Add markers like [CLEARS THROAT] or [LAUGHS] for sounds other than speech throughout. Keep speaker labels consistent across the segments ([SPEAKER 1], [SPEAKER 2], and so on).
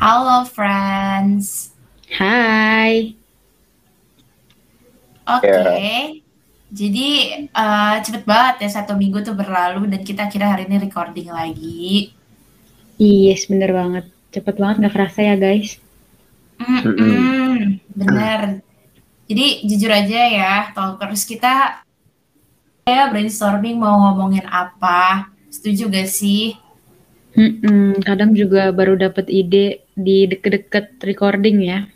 [SPEAKER 1] Halo friends.
[SPEAKER 2] Hai.
[SPEAKER 1] Oke. Okay. Jadi uh, cepet banget ya satu minggu tuh berlalu dan kita kira hari ini recording lagi.
[SPEAKER 2] Yes, bener banget. Cepet banget nggak kerasa ya guys.
[SPEAKER 1] Mm -mm, bener. Jadi jujur aja ya, talkers kita ya brainstorming mau ngomongin apa. Setuju gak sih?
[SPEAKER 2] Mm-mm, kadang juga baru dapat ide di deket-deket recording ya.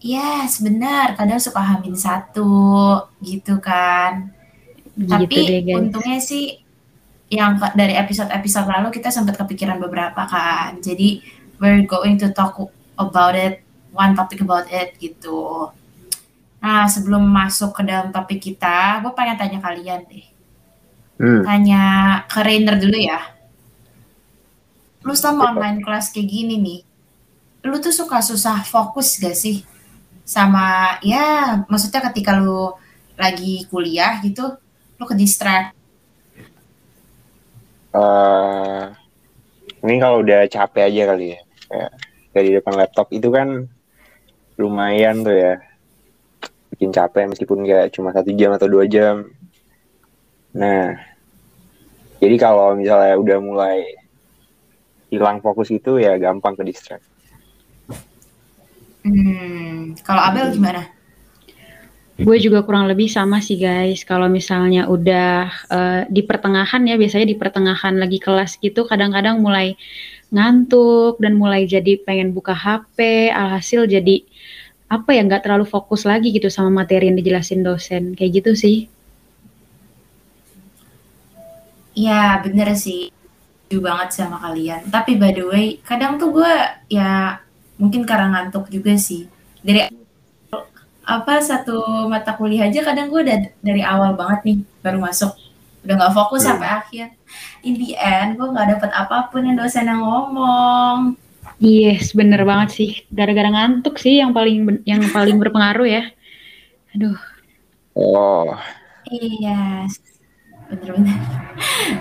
[SPEAKER 1] Yes, benar. Kadang suka hamil satu, gitu kan. Gitu Tapi deh, untungnya sih yang dari episode-episode lalu kita sempat kepikiran beberapa kan. Jadi we're going to talk about it, one topic about it gitu. Nah, sebelum masuk ke dalam topik kita, gue pengen tanya kalian deh. Hmm. Tanya ke Rainer dulu ya. Lu sama online kelas kayak gini nih, lu tuh suka susah fokus gak sih? Sama, ya maksudnya ketika lu lagi kuliah gitu, lu ke distract.
[SPEAKER 3] Uh, ini kalau udah capek aja kali ya. ya. Dari depan laptop itu kan lumayan tuh ya bikin capek meskipun nggak cuma satu jam atau dua jam. Nah, jadi kalau misalnya udah mulai hilang fokus itu ya gampang ke distract.
[SPEAKER 1] Hmm, kalau Abel gimana?
[SPEAKER 2] Gue juga kurang lebih sama sih guys. Kalau misalnya udah uh, di pertengahan ya, biasanya di pertengahan lagi kelas gitu, kadang-kadang mulai ngantuk dan mulai jadi pengen buka HP, alhasil jadi apa ya nggak terlalu fokus lagi gitu sama materi yang dijelasin dosen kayak gitu sih
[SPEAKER 1] ya bener sih setuju banget sama kalian tapi by the way kadang tuh gue ya mungkin karena ngantuk juga sih dari apa satu mata kuliah aja kadang gue udah dari awal banget nih baru masuk udah nggak fokus hmm. sampai akhir in the end gue nggak dapet apa pun yang dosen yang ngomong
[SPEAKER 2] Yes, bener banget sih. Gara-gara ngantuk sih yang paling yang paling [LAUGHS] berpengaruh ya. Aduh.
[SPEAKER 3] Oh.
[SPEAKER 1] Iya, bener-bener. [LAUGHS]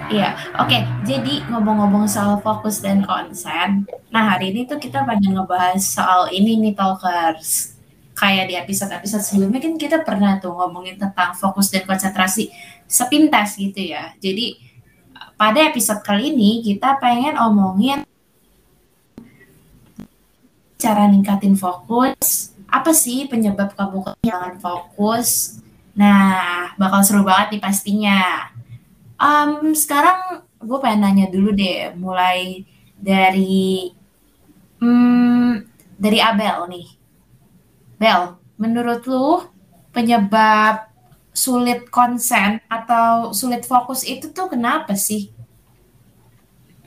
[SPEAKER 1] Iya, oke. Jadi ngomong-ngomong soal fokus dan konsen, nah hari ini tuh kita pengen ngebahas soal ini nih talkers. Kayak di episode-episode sebelumnya kan kita pernah tuh ngomongin tentang fokus dan konsentrasi sepintas gitu ya. Jadi pada episode kali ini kita pengen omongin cara ningkatin fokus? Apa sih penyebab kamu kehilangan fokus? Nah, bakal seru banget nih pastinya. Um, sekarang gue pengen nanya dulu deh, mulai dari um, dari Abel nih. Bel, menurut lu penyebab sulit konsen atau sulit fokus itu tuh kenapa sih?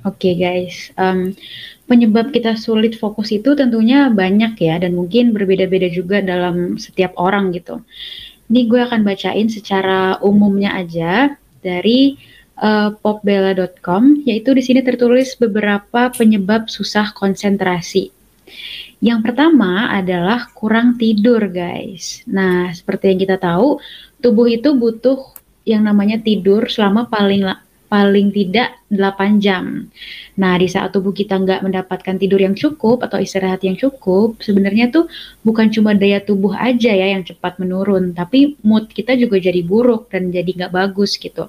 [SPEAKER 2] Oke okay, guys, um, penyebab kita sulit fokus itu tentunya banyak ya dan mungkin berbeda-beda juga dalam setiap orang gitu. Ini gue akan bacain secara umumnya aja dari uh, popbella.com yaitu di sini tertulis beberapa penyebab susah konsentrasi. Yang pertama adalah kurang tidur, guys. Nah, seperti yang kita tahu, tubuh itu butuh yang namanya tidur selama paling paling tidak 8 jam. Nah, di saat tubuh kita nggak mendapatkan tidur yang cukup atau istirahat yang cukup, sebenarnya tuh bukan cuma daya tubuh aja ya yang cepat menurun, tapi mood kita juga jadi buruk dan jadi nggak bagus gitu.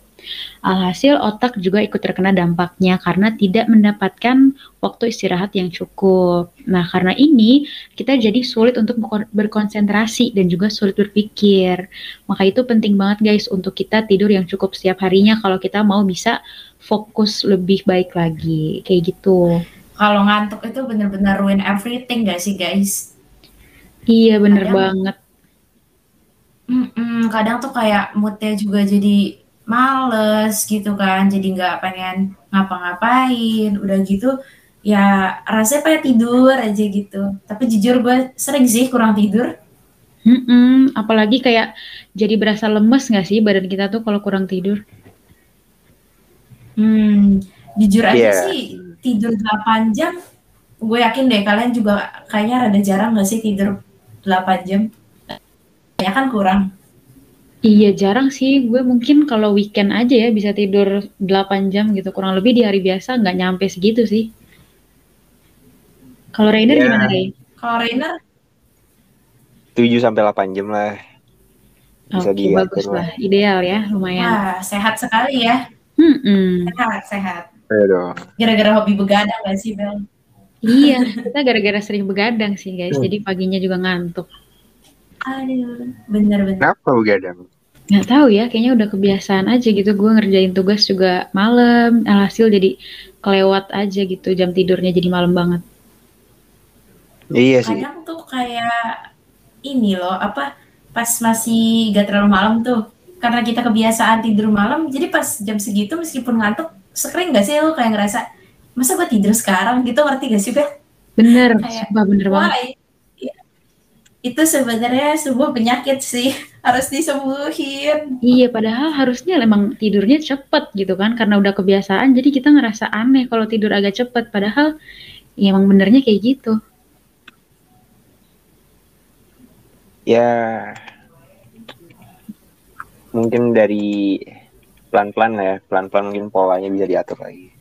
[SPEAKER 2] Alhasil otak juga ikut terkena dampaknya karena tidak mendapatkan waktu istirahat yang cukup. Nah, karena ini kita jadi sulit untuk berkonsentrasi dan juga sulit berpikir. Maka itu penting banget guys untuk kita tidur yang cukup setiap harinya kalau kita mau bisa fokus lebih baik lagi. Kayak gitu.
[SPEAKER 1] Kalau ngantuk itu bener-bener ruin everything gak sih guys?
[SPEAKER 2] Iya bener kadang, banget.
[SPEAKER 1] Mm -mm, kadang tuh kayak moodnya juga jadi males gitu kan jadi nggak pengen ngapa-ngapain udah gitu ya rasanya pengen tidur aja gitu. Tapi jujur gue sering sih kurang tidur.
[SPEAKER 2] Mm-mm, apalagi kayak jadi berasa lemes nggak sih badan kita tuh kalau kurang tidur?
[SPEAKER 1] Hmm jujur aja yeah. sih tidur 8 jam gue yakin deh kalian juga kayaknya rada jarang gak sih tidur 8 jam? Ya kan kurang
[SPEAKER 2] Iya jarang sih, gue mungkin kalau weekend aja ya bisa tidur 8 jam gitu, kurang lebih di hari biasa nggak nyampe segitu sih. Kalau Rainer yeah. gimana, Ray?
[SPEAKER 1] Kalau Rainer
[SPEAKER 3] 7 sampai 8 jam lah.
[SPEAKER 2] Bisa okay, bagus lah. Ideal ya, lumayan.
[SPEAKER 1] Wah, sehat sekali ya.
[SPEAKER 2] Hmm, -hmm.
[SPEAKER 1] Sehat, sehat.
[SPEAKER 3] Aduh.
[SPEAKER 1] Gara-gara hobi begadang gak sih, Bel?
[SPEAKER 2] iya, kita gara-gara sering begadang sih, guys. Hmm. Jadi paginya juga ngantuk.
[SPEAKER 1] Aduh, bener-bener.
[SPEAKER 3] Kenapa begadang?
[SPEAKER 2] Nggak tahu ya, kayaknya udah kebiasaan aja gitu. Gue ngerjain tugas juga malam, alhasil jadi kelewat aja gitu. Jam tidurnya jadi malam banget.
[SPEAKER 3] Iya sih.
[SPEAKER 1] Kadang tuh kayak ini loh, apa pas masih gak terlalu malam tuh, karena kita kebiasaan tidur malam, jadi pas jam segitu meskipun ngantuk, sekering gak sih lo kayak ngerasa, masa gue tidur sekarang gitu, ngerti gak sih, Bel?
[SPEAKER 2] Bener, kayak, bener banget.
[SPEAKER 1] Iya. Itu sebenarnya sebuah penyakit sih, [LAUGHS] harus disembuhin.
[SPEAKER 2] Iya, padahal harusnya emang tidurnya cepet gitu kan, karena udah kebiasaan, jadi kita ngerasa aneh kalau tidur agak cepet, padahal ya emang benernya kayak gitu.
[SPEAKER 3] ya mungkin dari pelan-pelan ya pelan-pelan mungkin polanya bisa diatur lagi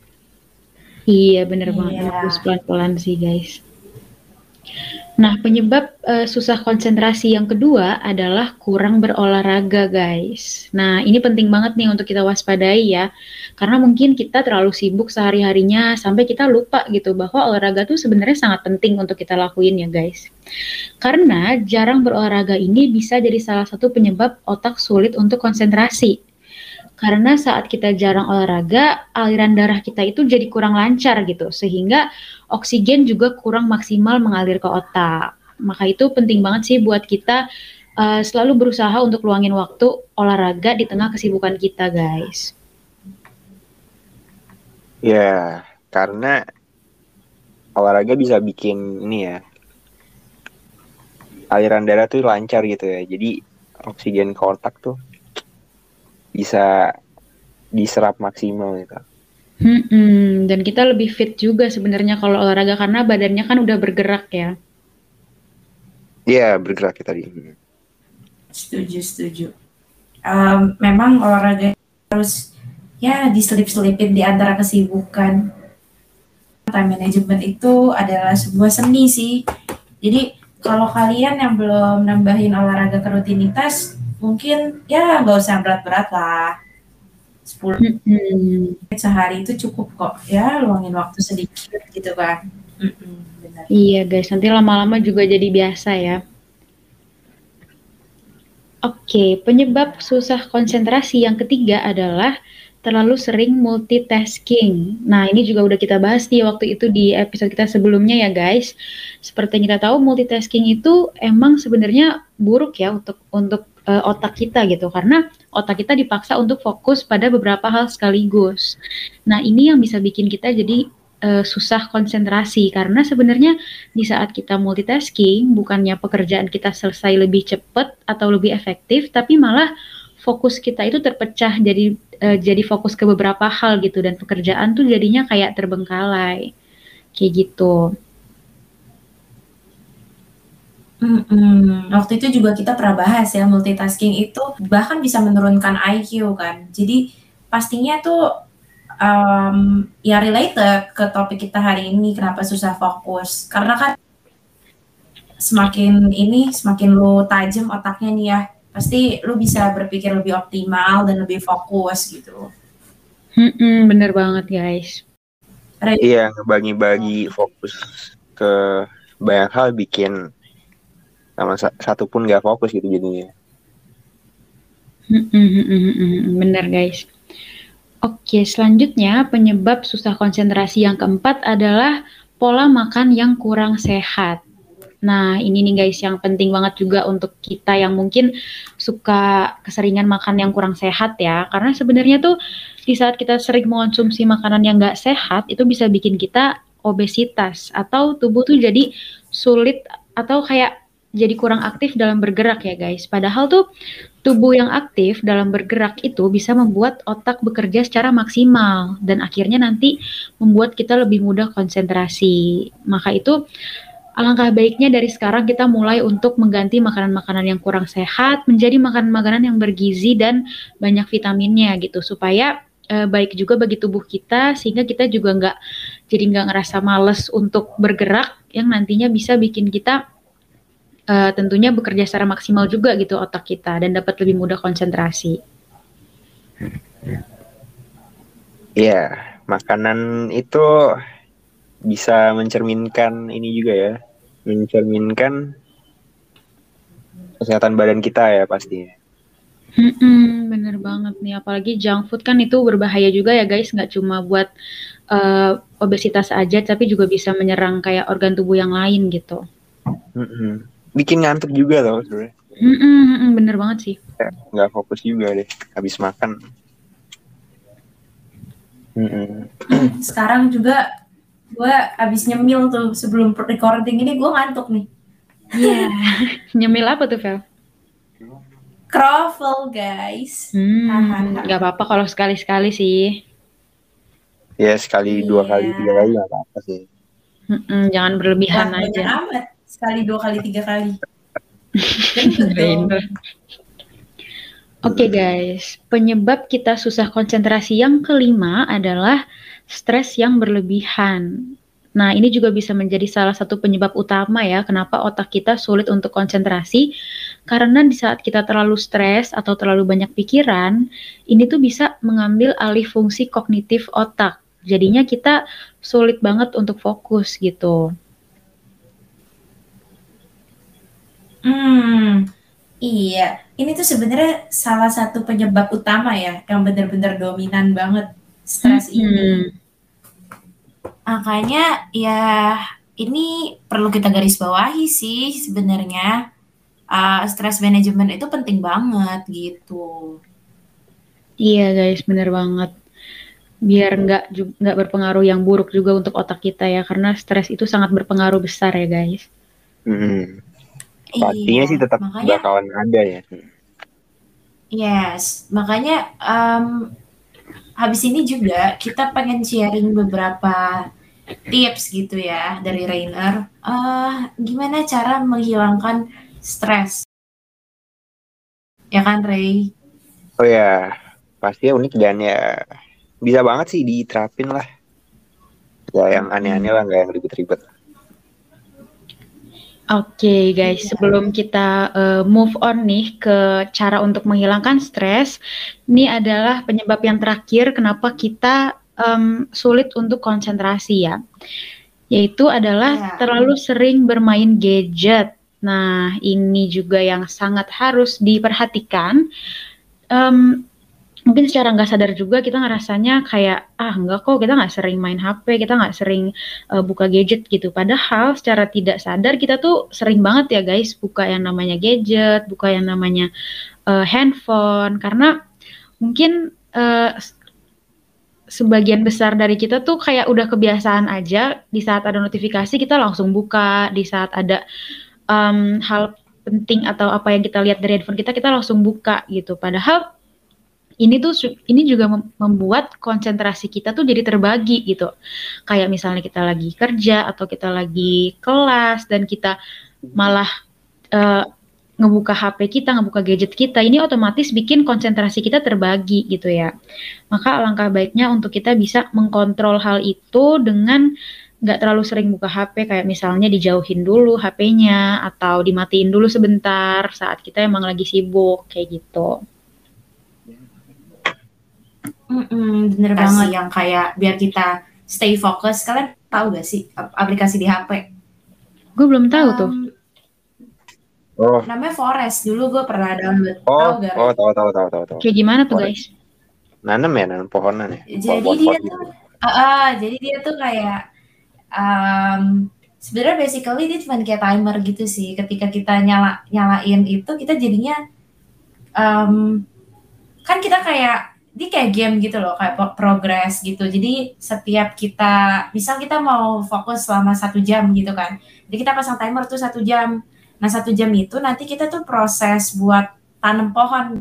[SPEAKER 2] iya bener banget yeah. harus pelan-pelan sih guys Nah, penyebab uh, susah konsentrasi yang kedua adalah kurang berolahraga, guys. Nah, ini penting banget nih untuk kita waspadai ya. Karena mungkin kita terlalu sibuk sehari-harinya sampai kita lupa gitu bahwa olahraga tuh sebenarnya sangat penting untuk kita lakuin ya, guys. Karena jarang berolahraga ini bisa jadi salah satu penyebab otak sulit untuk konsentrasi. Karena saat kita jarang olahraga, aliran darah kita itu jadi kurang lancar gitu, sehingga oksigen juga kurang maksimal mengalir ke otak. Maka itu penting banget sih buat kita uh, selalu berusaha untuk luangin waktu olahraga di tengah kesibukan kita, guys.
[SPEAKER 3] Ya, karena olahraga bisa bikin ini ya aliran darah tuh lancar gitu ya. Jadi oksigen ke otak tuh bisa diserap maksimal gitu.
[SPEAKER 2] Hmm, dan kita lebih fit juga sebenarnya kalau olahraga karena badannya kan udah bergerak ya.
[SPEAKER 3] Iya, bergerak kita tadi.
[SPEAKER 1] Setuju, setuju. Um, memang olahraga harus ya diselip-selipin di antara kesibukan. Time management itu adalah sebuah seni sih. Jadi kalau kalian yang belum nambahin olahraga ke rutinitas, mungkin ya nggak usah berat-berat lah 10 hmm. sehari itu cukup kok ya luangin waktu sedikit gitu kan
[SPEAKER 2] benar. iya guys nanti lama-lama juga jadi biasa ya Oke, penyebab susah konsentrasi yang ketiga adalah terlalu sering multitasking. Nah, ini juga udah kita bahas nih waktu itu di episode kita sebelumnya ya, guys. Seperti yang kita tahu, multitasking itu emang sebenarnya buruk ya untuk untuk uh, otak kita gitu karena otak kita dipaksa untuk fokus pada beberapa hal sekaligus. Nah, ini yang bisa bikin kita jadi uh, susah konsentrasi karena sebenarnya di saat kita multitasking bukannya pekerjaan kita selesai lebih cepat atau lebih efektif tapi malah fokus kita itu terpecah jadi uh, jadi fokus ke beberapa hal gitu dan pekerjaan tuh jadinya kayak terbengkalai. Kayak gitu.
[SPEAKER 1] Hmm, waktu itu juga kita pernah bahas ya multitasking itu bahkan bisa menurunkan IQ kan. Jadi pastinya tuh um, ya related ke topik kita hari ini kenapa susah fokus. Karena kan semakin ini semakin lu tajam otaknya nih ya, pasti lu bisa berpikir lebih optimal dan lebih fokus gitu.
[SPEAKER 2] Hmm, bener banget guys.
[SPEAKER 3] Iya, ngebagi-bagi fokus ke banyak hal bikin sama satu pun nggak fokus gitu jadinya
[SPEAKER 2] bener guys Oke, selanjutnya penyebab susah konsentrasi yang keempat adalah pola makan yang kurang sehat. Nah, ini nih guys yang penting banget juga untuk kita yang mungkin suka keseringan makan yang kurang sehat ya. Karena sebenarnya tuh di saat kita sering mengonsumsi makanan yang nggak sehat, itu bisa bikin kita obesitas atau tubuh tuh jadi sulit atau kayak jadi kurang aktif dalam bergerak ya guys. Padahal tuh tubuh yang aktif dalam bergerak itu bisa membuat otak bekerja secara maksimal dan akhirnya nanti membuat kita lebih mudah konsentrasi. Maka itu alangkah baiknya dari sekarang kita mulai untuk mengganti makanan-makanan yang kurang sehat menjadi makanan-makanan yang bergizi dan banyak vitaminnya gitu supaya e, baik juga bagi tubuh kita sehingga kita juga nggak jadi nggak ngerasa males untuk bergerak yang nantinya bisa bikin kita uh, tentunya bekerja secara maksimal juga gitu otak kita dan dapat lebih mudah konsentrasi.
[SPEAKER 3] Iya, makanan itu bisa mencerminkan ini juga ya, mencerminkan kesehatan badan kita ya pasti.
[SPEAKER 2] Hmm, bener banget nih, apalagi junk food kan itu berbahaya juga ya guys, nggak cuma buat uh, obesitas aja, tapi juga bisa menyerang kayak organ tubuh yang lain gitu.
[SPEAKER 3] Mm-mm. Bikin ngantuk juga tau sebenarnya.
[SPEAKER 2] Mm-mm, bener banget sih.
[SPEAKER 3] Ya, nggak fokus juga deh, habis makan.
[SPEAKER 1] Mm-mm. [CLEARS THROAT] Sekarang juga gue habis nyemil tuh sebelum recording ini gue ngantuk nih.
[SPEAKER 2] Iya. Yeah. [LAUGHS] nyemil apa tuh, Vel?
[SPEAKER 1] Croffle, guys.
[SPEAKER 2] Hmm, nggak apa-apa kalau sekali-sekali sih.
[SPEAKER 3] Ya sekali, yeah. dua kali, tiga kali nggak apa-apa sih.
[SPEAKER 2] Mm-mm, jangan berlebihan nah, aja.
[SPEAKER 1] amat. Sekali, dua kali, tiga kali. [LAUGHS]
[SPEAKER 2] Oke okay, guys, penyebab kita susah konsentrasi yang kelima adalah stres yang berlebihan. Nah, ini juga bisa menjadi salah satu penyebab utama ya kenapa otak kita sulit untuk konsentrasi karena di saat kita terlalu stres atau terlalu banyak pikiran, ini tuh bisa mengambil alih fungsi kognitif otak. Jadinya kita sulit banget untuk fokus gitu.
[SPEAKER 1] Hmm, iya. Ini tuh sebenarnya salah satu penyebab utama ya yang benar-benar dominan banget stres hmm. ini. Makanya ya ini perlu kita garis bawahi sih sebenarnya uh, stress management itu penting banget gitu.
[SPEAKER 2] Iya guys, bener banget. Biar nggak nggak berpengaruh yang buruk juga untuk otak kita ya, karena stres itu sangat berpengaruh besar ya guys.
[SPEAKER 3] Hmm. Pastinya iya, sih tetap makanya, bakalan ada ya.
[SPEAKER 1] Yes, makanya um, habis ini juga kita pengen sharing beberapa tips gitu ya dari Rainer. Uh, gimana cara menghilangkan stres? Ya kan, Ray?
[SPEAKER 3] Oh ya, pasti unik dan ya bisa banget sih diterapin lah. Ya yang aneh-aneh lah, nggak yang ribet-ribet.
[SPEAKER 2] Oke okay, guys, iya. sebelum kita uh, move on nih ke cara untuk menghilangkan stres, ini adalah penyebab yang terakhir kenapa kita um, sulit untuk konsentrasi ya, yaitu adalah ya. terlalu sering bermain gadget. Nah, ini juga yang sangat harus diperhatikan. Um, mungkin secara nggak sadar juga kita ngerasanya kayak ah nggak kok kita nggak sering main HP kita nggak sering uh, buka gadget gitu padahal secara tidak sadar kita tuh sering banget ya guys buka yang namanya gadget buka yang namanya uh, handphone karena mungkin uh, sebagian besar dari kita tuh kayak udah kebiasaan aja di saat ada notifikasi kita langsung buka, di saat ada um, hal penting atau apa yang kita lihat dari handphone kita kita langsung buka gitu. Padahal ini tuh ini juga membuat konsentrasi kita tuh jadi terbagi gitu. Kayak misalnya kita lagi kerja atau kita lagi kelas dan kita malah uh, ngebuka HP kita, ngebuka gadget kita, ini otomatis bikin konsentrasi kita terbagi gitu ya. Maka alangkah baiknya untuk kita bisa mengkontrol hal itu dengan nggak terlalu sering buka HP, kayak misalnya dijauhin dulu HP-nya atau dimatiin dulu sebentar saat kita emang lagi sibuk kayak gitu.
[SPEAKER 1] Mm-mm, bener banget yang kayak biar kita stay fokus. Kalian tahu gak sih aplikasi di HP?
[SPEAKER 2] Gue belum tahu um, tuh
[SPEAKER 1] Oh. Namanya Forest. Dulu gue pernah download.
[SPEAKER 3] Oh, tahu gak? Oh, tahu tahu tahu tahu tahu.
[SPEAKER 2] Kayak gimana tuh, guys?
[SPEAKER 3] Nanam ya, nanam pohonan ya.
[SPEAKER 1] Jadi pohon dia tuh uh, uh, jadi dia tuh kayak um, sebenarnya basically dia cuma kayak timer gitu sih. Ketika kita nyala nyalain itu kita jadinya um, kan kita kayak di kayak game gitu loh kayak progress gitu jadi setiap kita misal kita mau fokus selama satu jam gitu kan jadi kita pasang timer tuh satu jam Nah satu jam itu nanti kita tuh proses buat tanam pohon,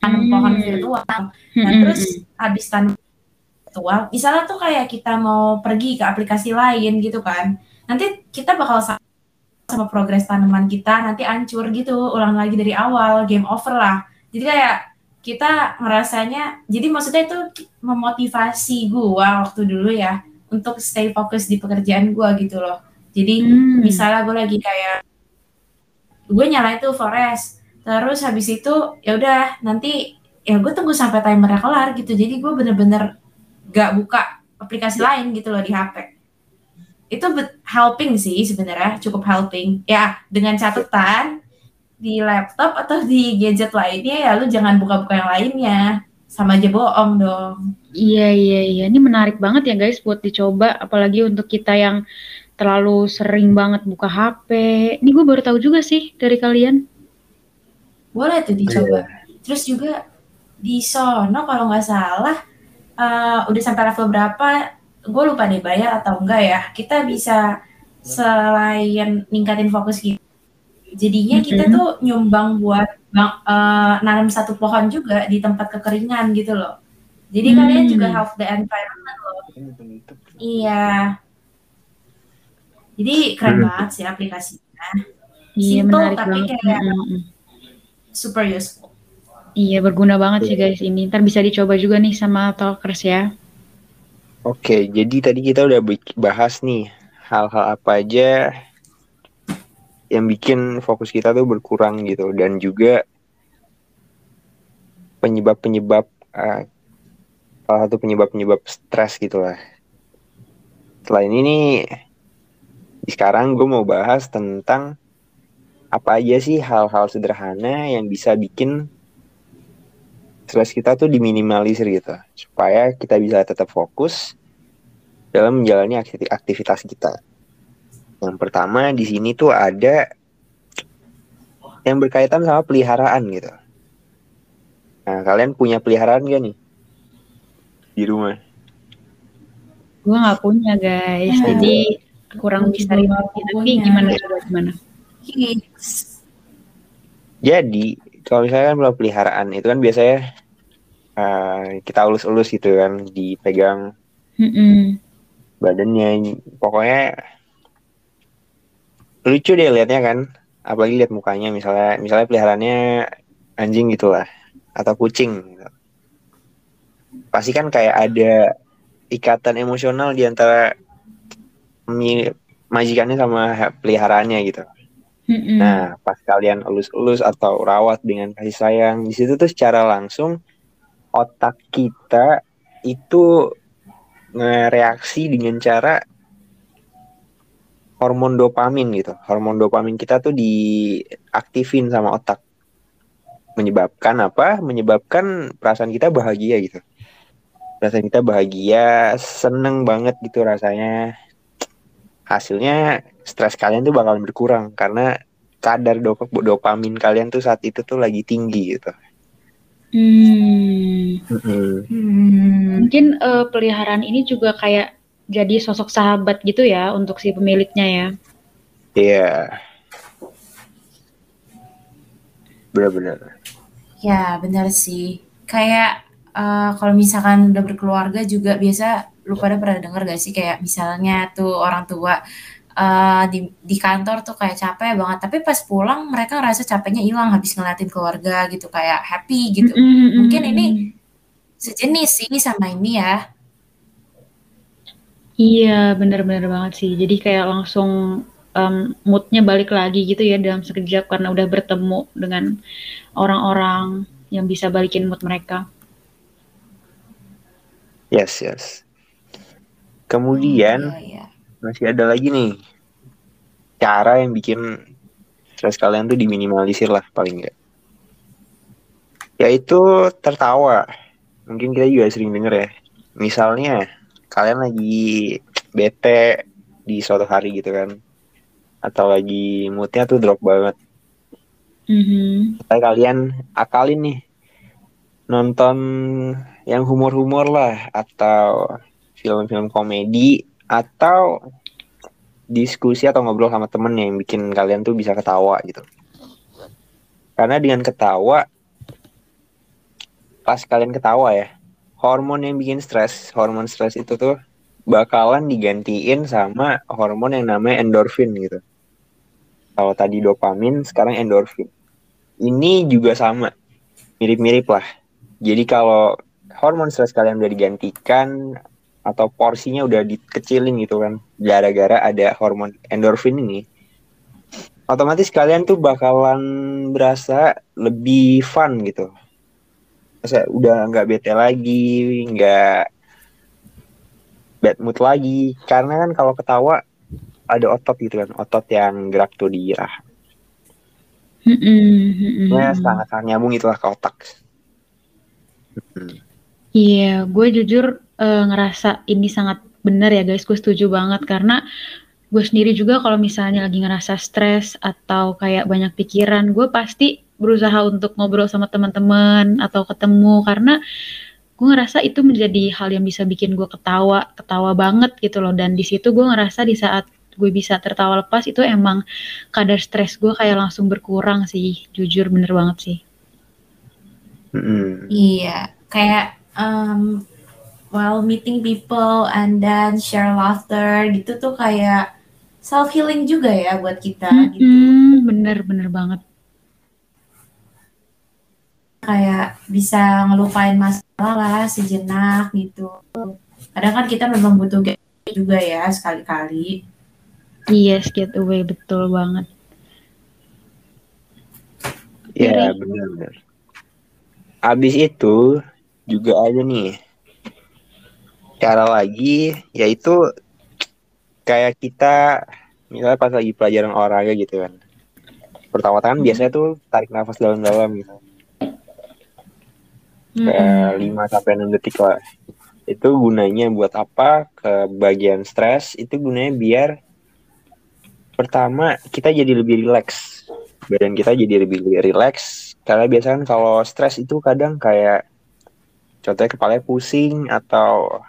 [SPEAKER 1] tanam hmm. pohon virtual. Nah hmm. terus habis tanam virtual, misalnya tuh kayak kita mau pergi ke aplikasi lain gitu kan, nanti kita bakal sama progres tanaman kita nanti hancur gitu, ulang lagi dari awal, game over lah. Jadi kayak kita ngerasanya, jadi maksudnya itu memotivasi gua waktu dulu ya, untuk stay fokus di pekerjaan gue gitu loh. Jadi hmm. misalnya gue lagi kayak gue nyala itu forest, terus habis itu ya udah nanti ya gue tunggu sampai timernya kelar gitu. Jadi gue bener-bener gak buka aplikasi lain gitu loh di HP. Itu helping sih sebenarnya, cukup helping. Ya dengan catatan di laptop atau di gadget lainnya ya lu jangan buka-buka yang lainnya sama aja bohong dong.
[SPEAKER 2] Iya iya iya, ini menarik banget ya guys buat dicoba, apalagi untuk kita yang terlalu sering banget buka HP. Ini gue baru tahu juga sih dari kalian.
[SPEAKER 1] Boleh tuh dicoba. Terus juga di sono kalau nggak salah uh, udah sampai level berapa, gue lupa deh bayar atau enggak ya. Kita bisa selain ningkatin fokus kita Jadinya kita tuh nyumbang buat bang, uh, nanam satu pohon juga di tempat kekeringan gitu loh. Jadi hmm. kalian juga help the environment loh. Iya. Jadi keren banget sih aplikasinya.
[SPEAKER 2] Iya, Simple tapi banget. kayak
[SPEAKER 1] hmm. super useful.
[SPEAKER 2] Iya berguna banget sih guys ini. Ntar bisa dicoba juga nih sama talkers ya.
[SPEAKER 3] Oke, jadi tadi kita udah bahas nih hal-hal apa aja yang bikin fokus kita tuh berkurang gitu dan juga penyebab-penyebab uh, salah satu penyebab-penyebab stres gitu lah. Selain ini sekarang gue mau bahas tentang apa aja sih hal-hal sederhana yang bisa bikin stres kita tuh diminimalisir gitu supaya kita bisa tetap fokus dalam menjalani aktivitas kita. Yang pertama di sini tuh ada yang berkaitan sama peliharaan gitu. Nah, kalian punya peliharaan gak nih di rumah?
[SPEAKER 2] Gue nggak punya guys, ya. jadi kurang bisa Tapi gimana coba gimana?
[SPEAKER 3] Jadi kalau misalnya kan peliharaan itu kan biasanya uh, kita ulus-ulus gitu kan, dipegang mm -mm. badannya, pokoknya lucu deh liatnya kan apalagi lihat mukanya misalnya misalnya peliharaannya anjing gitulah atau kucing gitu. pasti kan kayak ada ikatan emosional di antara majikannya sama peliharaannya gitu mm-hmm. nah pas kalian elus-elus atau rawat dengan kasih sayang di situ tuh secara langsung otak kita itu ngereaksi dengan cara hormon dopamin gitu. Hormon dopamin kita tuh diaktifin sama otak. Menyebabkan apa? Menyebabkan perasaan kita bahagia gitu. Perasaan kita bahagia, seneng banget gitu rasanya. Hasilnya stres kalian tuh bakalan berkurang karena kadar dop dopamin kalian tuh saat itu tuh lagi tinggi gitu.
[SPEAKER 2] Hmm. Hmm. Mungkin uh, peliharaan ini juga kayak jadi sosok sahabat gitu ya untuk si pemiliknya ya.
[SPEAKER 3] Iya. Yeah. Benar-benar.
[SPEAKER 1] Ya, benar sih. Kayak uh, kalau misalkan udah berkeluarga juga biasa lu pada pernah denger gak sih kayak misalnya tuh orang tua uh, di di kantor tuh kayak capek banget tapi pas pulang mereka ngerasa capeknya hilang habis ngeliatin keluarga gitu kayak happy gitu. Mm -hmm. Mungkin ini sejenis sih sama ini ya
[SPEAKER 2] Iya, bener-bener banget sih. Jadi kayak langsung um, moodnya balik lagi gitu ya dalam sekejap karena udah bertemu dengan orang-orang yang bisa balikin mood mereka.
[SPEAKER 3] Yes, yes. Kemudian oh, iya, iya. masih ada lagi nih cara yang bikin stres kalian tuh diminimalisir lah paling enggak. Yaitu tertawa. Mungkin kita juga sering denger ya. Misalnya kalian lagi bete di suatu hari gitu kan. Atau lagi moodnya tuh drop banget. Mm-hmm. kalian akalin nih nonton yang humor-humor lah atau film-film komedi atau diskusi atau ngobrol sama temen yang bikin kalian tuh bisa ketawa gitu. Karena dengan ketawa pas kalian ketawa ya hormon yang bikin stres, hormon stres itu tuh bakalan digantiin sama hormon yang namanya endorfin gitu. Kalau tadi dopamin, sekarang endorfin. Ini juga sama, mirip-mirip lah. Jadi kalau hormon stres kalian udah digantikan atau porsinya udah dikecilin gitu kan gara-gara ada hormon endorfin ini otomatis kalian tuh bakalan berasa lebih fun gitu udah nggak bete lagi nggak bad mood lagi. Karena kan kalau ketawa ada otot gitu kan otot yang gerak tuh di rahang
[SPEAKER 2] Mm-mm,
[SPEAKER 3] ya sangat sangat nyambung itulah ke otak.
[SPEAKER 2] Iya, gue jujur eh, ngerasa ini sangat benar ya guys. Gue setuju banget karena gue sendiri juga kalau misalnya lagi ngerasa stres atau kayak banyak pikiran, gue pasti berusaha untuk ngobrol sama teman-teman atau ketemu karena gue ngerasa itu menjadi hal yang bisa bikin gue ketawa, ketawa banget gitu loh. Dan di situ gue ngerasa di saat gue bisa tertawa lepas itu emang kadar stres gue kayak langsung berkurang sih. Jujur bener banget sih.
[SPEAKER 3] Mm-mm.
[SPEAKER 1] Iya, kayak um, while meeting people and then share laughter gitu tuh kayak self healing juga ya buat kita gitu.
[SPEAKER 2] Mm-mm, bener bener banget.
[SPEAKER 1] Kayak bisa ngelupain masalah lah sejenak gitu. Kadang kan kita memang butuh getaway juga ya sekali-kali.
[SPEAKER 2] Yes, getaway betul banget.
[SPEAKER 3] Ya
[SPEAKER 2] Oke.
[SPEAKER 3] benar-benar. Abis itu juga ada nih cara lagi yaitu kayak kita misalnya pas lagi pelajaran olahraga gitu kan. Pertama kan biasanya tuh tarik nafas dalam-dalam gitu. Kayak 5 sampai 6 detik lah. Itu gunanya buat apa? Ke bagian stres itu gunanya biar pertama kita jadi lebih rileks. Badan kita jadi lebih rileks. Karena biasanya kan kalau stres itu kadang kayak contohnya kepalanya pusing atau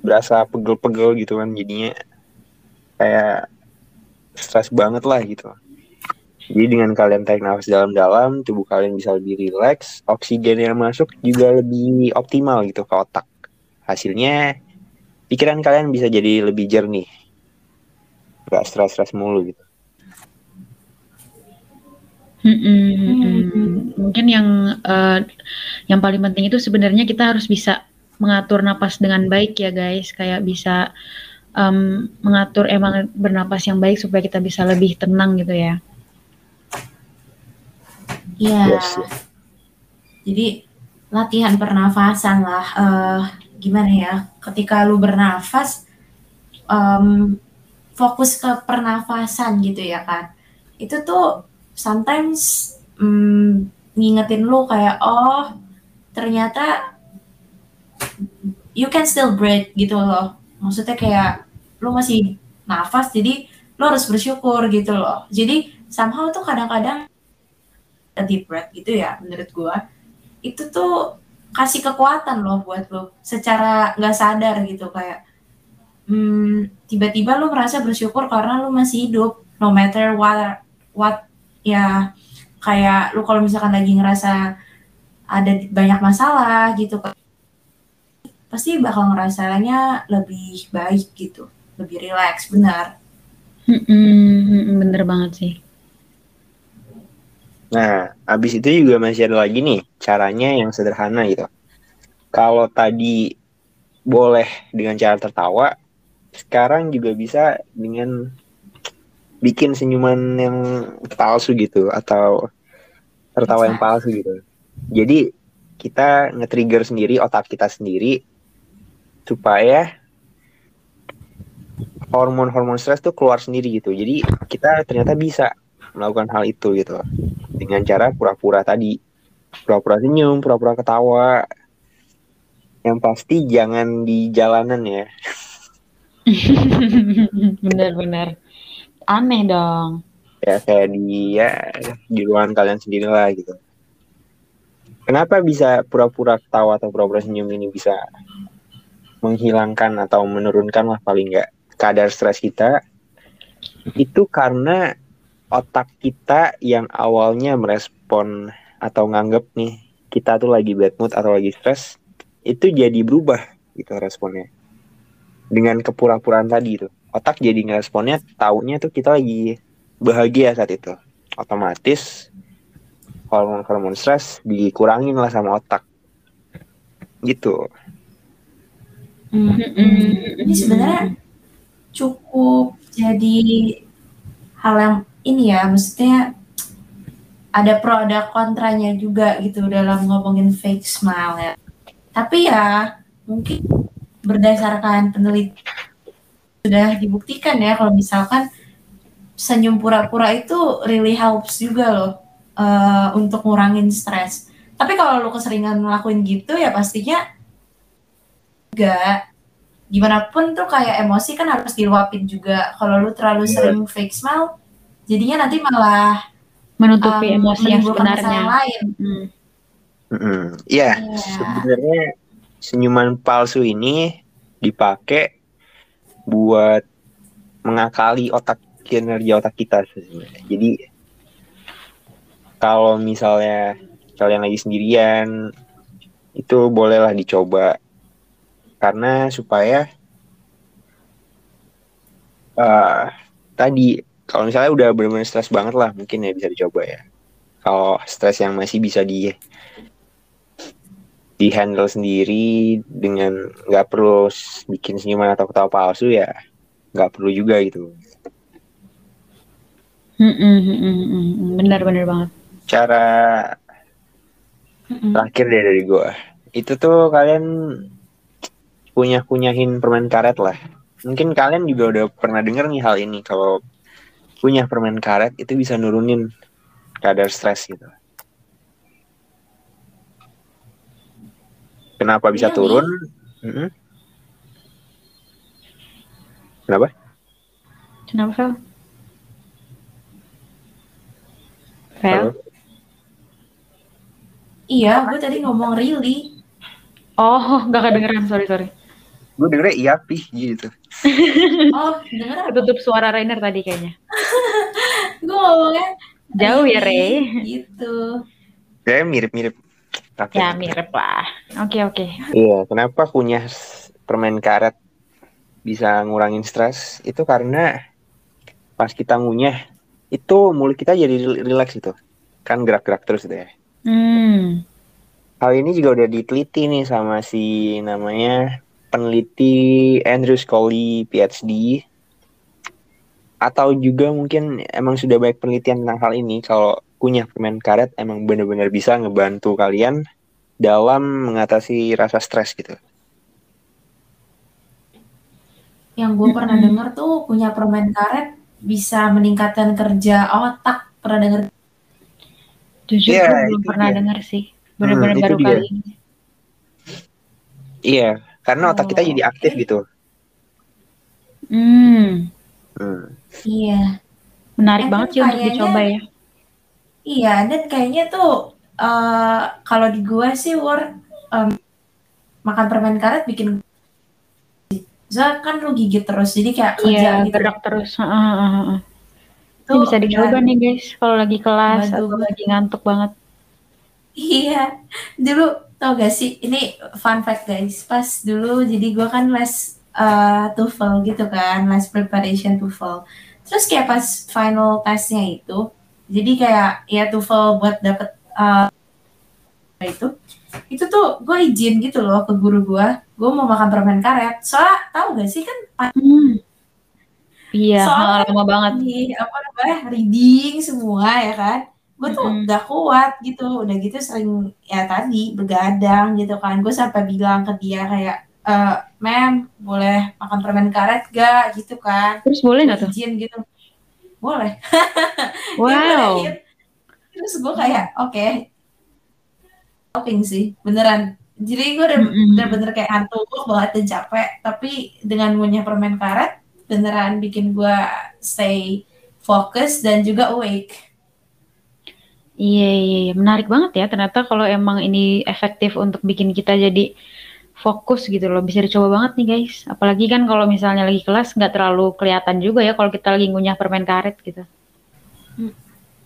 [SPEAKER 3] berasa pegel-pegel gitu kan jadinya kayak stres banget lah gitu. Jadi dengan kalian tarik nafas dalam-dalam, tubuh kalian bisa lebih rileks, oksigen yang masuk juga lebih optimal gitu ke otak. Hasilnya pikiran kalian bisa jadi lebih jernih. Gak stres-stres mulu gitu.
[SPEAKER 2] Mm-mm. Mungkin yang eh, yang paling penting itu sebenarnya kita harus bisa mengatur napas dengan baik ya guys, kayak bisa em, mengatur emang bernapas yang baik supaya kita bisa lebih tenang gitu ya.
[SPEAKER 1] Iya.
[SPEAKER 3] Yes, yes.
[SPEAKER 1] Jadi latihan pernafasan lah. eh gimana ya? Ketika lu bernafas, em, fokus ke pernafasan gitu ya kan. Itu tuh sometimes mm, ngingetin lu kayak oh ternyata you can still breathe gitu loh. Maksudnya kayak lu masih nafas jadi lu harus bersyukur gitu loh. Jadi somehow tuh kadang-kadang a deep breath gitu ya menurut gua itu tuh kasih kekuatan loh buat lo secara nggak sadar gitu kayak hmm, tiba-tiba lu merasa bersyukur karena lu masih hidup no matter what what ya kayak lu kalau misalkan lagi ngerasa ada banyak masalah gitu pasti bakal ngerasanya lebih baik gitu lebih rileks benar
[SPEAKER 2] bener banget sih.
[SPEAKER 3] Nah, abis itu juga masih ada lagi nih caranya yang sederhana gitu. Kalau tadi boleh dengan cara tertawa, sekarang juga bisa dengan bikin senyuman yang palsu gitu atau tertawa yang palsu gitu. Jadi kita nge-trigger sendiri otak kita sendiri supaya hormon-hormon stres tuh keluar sendiri gitu. Jadi kita ternyata bisa melakukan hal itu gitu. Dengan cara pura-pura tadi. Pura-pura senyum pura-pura ketawa. Yang pasti jangan di jalanan ya. [LAUGHS]
[SPEAKER 2] Bener-bener aneh dong.
[SPEAKER 3] ya kayak di ya di ruangan kalian sendiri lah gitu. Kenapa bisa pura-pura ketawa atau pura-pura senyum ini bisa menghilangkan atau menurunkan lah paling nggak kadar stres kita? Itu karena otak kita yang awalnya merespon atau nganggep nih kita tuh lagi bad mood atau lagi stres itu jadi berubah gitu responnya. Dengan kepura-puraan tadi itu otak jadi ngeresponnya taunya tuh kita lagi bahagia saat itu. Otomatis hormon-hormon stres dikurangin lah sama otak. Gitu.
[SPEAKER 1] Hmm. Ini sebenarnya cukup jadi hal yang ini ya, maksudnya ada pro ada kontranya juga gitu dalam ngomongin fake smile ya. Tapi ya mungkin berdasarkan penelitian sudah dibuktikan ya kalau misalkan senyum pura-pura itu really helps juga loh uh, untuk ngurangin stres. Tapi kalau lo keseringan ngelakuin gitu ya pastinya enggak gimana pun tuh kayak emosi kan harus diluapin juga. Kalau lu terlalu yeah. sering fake smile, jadinya nanti malah
[SPEAKER 2] menutupi um, emosi yang sebenarnya.
[SPEAKER 1] lain.
[SPEAKER 3] Hmm. Mm-hmm. Yeah, yeah. sebenarnya senyuman palsu ini dipakai buat mengakali otak kinerja otak kita sebenarnya. Jadi kalau misalnya kalian lagi sendirian itu bolehlah dicoba karena supaya uh, tadi kalau misalnya udah benar-benar stres banget lah mungkin ya bisa dicoba ya. Kalau stres yang masih bisa di di handle sendiri dengan nggak perlu bikin senyuman atau ketawa palsu ya nggak perlu juga gitu.
[SPEAKER 2] Benar-benar banget.
[SPEAKER 3] Cara terakhir deh dari gue itu tuh kalian punya kunyahin permen karet lah. Mungkin kalian juga udah pernah denger nih hal ini kalau punya permen karet itu bisa nurunin kadar stres gitu. Kenapa bisa ya, turun? Mm -hmm. Kenapa?
[SPEAKER 2] Kenapa, Fel? Fel?
[SPEAKER 1] Iya, gue tadi ngomong really.
[SPEAKER 2] Oh, [LAUGHS] gak kedengeran, sorry, sorry
[SPEAKER 3] gue dengernya iya pih gitu. [LAUGHS]
[SPEAKER 1] Oh denger
[SPEAKER 2] tutup suara Rainer tadi kayaknya. [LAUGHS]
[SPEAKER 1] Gue ngomongnya
[SPEAKER 2] jauh ya Ray
[SPEAKER 1] gitu.
[SPEAKER 3] Ya mirip-mirip.
[SPEAKER 2] Ya mirip lah. Oke okay, oke. Okay.
[SPEAKER 3] iya kenapa punya permen karet bisa ngurangin stres? Itu karena pas kita ngunyah itu mulut kita jadi rileks itu kan gerak-gerak terus deh
[SPEAKER 2] hmm.
[SPEAKER 3] hal ini juga udah diteliti nih sama si namanya peneliti Andrew Scully PhD atau juga mungkin emang sudah banyak penelitian tentang hal ini kalau punya permen karet emang benar-benar bisa ngebantu kalian dalam mengatasi rasa stres gitu.
[SPEAKER 1] Yang gue pernah dengar tuh punya permen karet bisa meningkatkan kerja otak. Pernah dengar?
[SPEAKER 2] Jujur yeah, gue belum pernah dengar sih. Benar-benar hmm, baru kali ini.
[SPEAKER 3] Iya, karena otak kita jadi aktif okay. gitu.
[SPEAKER 2] Hmm.
[SPEAKER 1] hmm. Iya.
[SPEAKER 2] Menarik banget sih untuk dicoba ya.
[SPEAKER 1] Iya, dan kayaknya tuh uh, kalau di gua sih war um, makan permen karet bikin Zah kan lu gigit terus jadi kayak
[SPEAKER 2] kerja iya, gitu. gerak terus. Uh, uh, uh. Tuh, Ini bisa dicoba nih guys kalau lagi kelas atau lagi ngantuk banget.
[SPEAKER 1] Iya, dulu tau gak sih ini fun fact guys pas dulu jadi gue kan les uh, TOEFL gitu kan les preparation TOEFL. Terus kayak pas final testnya itu jadi kayak ya TOEFL buat dapet uh, itu itu tuh gue izin gitu loh ke guru gue gue mau makan permen karet. Soalnya tau gak sih kan
[SPEAKER 2] hmm. iya lama banget.
[SPEAKER 1] nih apa namanya reading semua ya kan gue tuh mm-hmm. udah kuat gitu. Udah gitu sering ya tadi begadang gitu kan. Gue sampai bilang ke dia kayak e, mem boleh makan permen karet gak gitu kan.
[SPEAKER 2] Terus boleh nggak tuh?
[SPEAKER 1] Izin gitu. Boleh. [LAUGHS]
[SPEAKER 2] Wow.
[SPEAKER 1] terus gue kayak oke. Okay. shopping sih beneran. Jadi gue udah mm-hmm. bener-bener kayak ngantuk banget dan capek. Tapi dengan punya permen karet beneran bikin gue stay fokus dan juga awake
[SPEAKER 2] Iya, iya, iya, menarik banget ya. Ternyata kalau emang ini efektif untuk bikin kita jadi fokus gitu loh, bisa dicoba banget nih guys. Apalagi kan kalau misalnya lagi kelas nggak terlalu kelihatan juga ya kalau kita lagi ngunyah permen karet gitu.